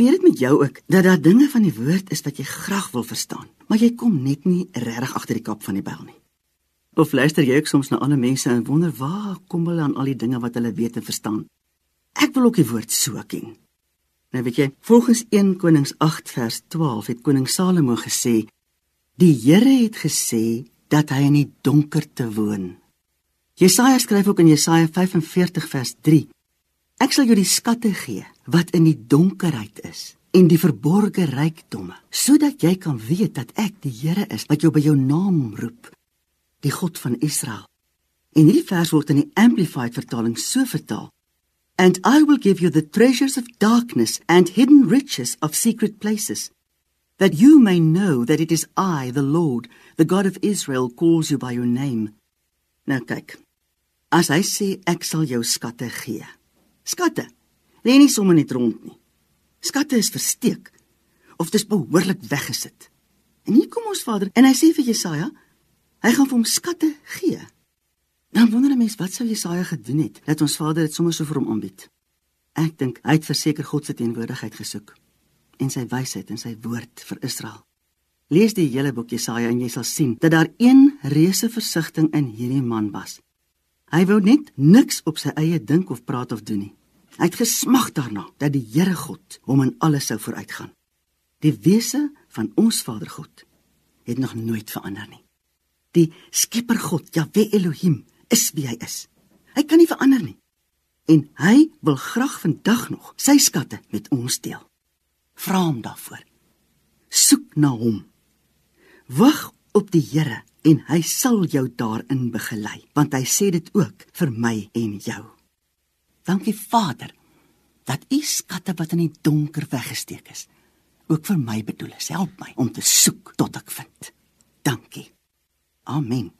gebeur dit met jou ook dat daar dinge van die woord is wat jy graag wil verstaan, maar jy kom net nie regtig agter die kap van die bel nie? Of luister jy ook soms na ander mense en wonder waar kom hulle aan al die dinge wat hulle weet en verstaan? Ek wil ook die woord so ken. Nou weet jy, volgens 1 Konings 8 vers 12 het koning Salomo gesê: "Die Here het gesê dat hy in die donkerte woon." Jesaja skryf ook in Jesaja 45 vers 3: Ek sal jou die skatte gee wat in die donkerheid is en die verborgde rykdomme, sodat jy kan weet dat ek die Here is wat jou by jou naam roep, die God van Israel. En hierdie vers word in die Amplified vertaling so vertaal: And I will give you the treasures of darkness and hidden riches of secret places, that you may know that it is I, the Lord, the God of Israel, calls you by your name. Nou kyk. As hy sê ek sal jou skatte gee. Skatte lê nie sommer net rond nie. Skatte is versteek of dis behoorlik weggesit. En hier kom ons Vader en hy sê vir Jesaja, hy gaan vir hom skatte gee. Dan wonder 'n mens wat sou Jesaja gedoen het dat ons Vader dit sommer so vir hom aanbied. Ek dink hy het verseker God se teenwoordigheid gesoek en sy wysheid en sy woord vir Israel. Lees die hele boek Jesaja en jy sal sien dat daar een reuse versigtiging in hierdie man was. Hy wou net niks op sy eie dink of praat of doen nie. Hy het gesmag daarna dat die Here God hom in alles sou vooruitgaan. Die wese van ons Vader God het nog nooit verander nie. Die Skepper God, Jahwe Elohim, is wie hy is. Hy kan nie verander nie. En hy wil graag vandag nog sy skatte met ons deel. Vra hom daarvoor. Soek na hom. Wag op die Here en hy sal jou daarin begelei, want hy sê dit ook vir my en jou. Dankie Vader dat u skatte wat in die donker weggesteek is, ook vir my bedoel is. Help my om te soek tot ek vind. Dankie. Amen.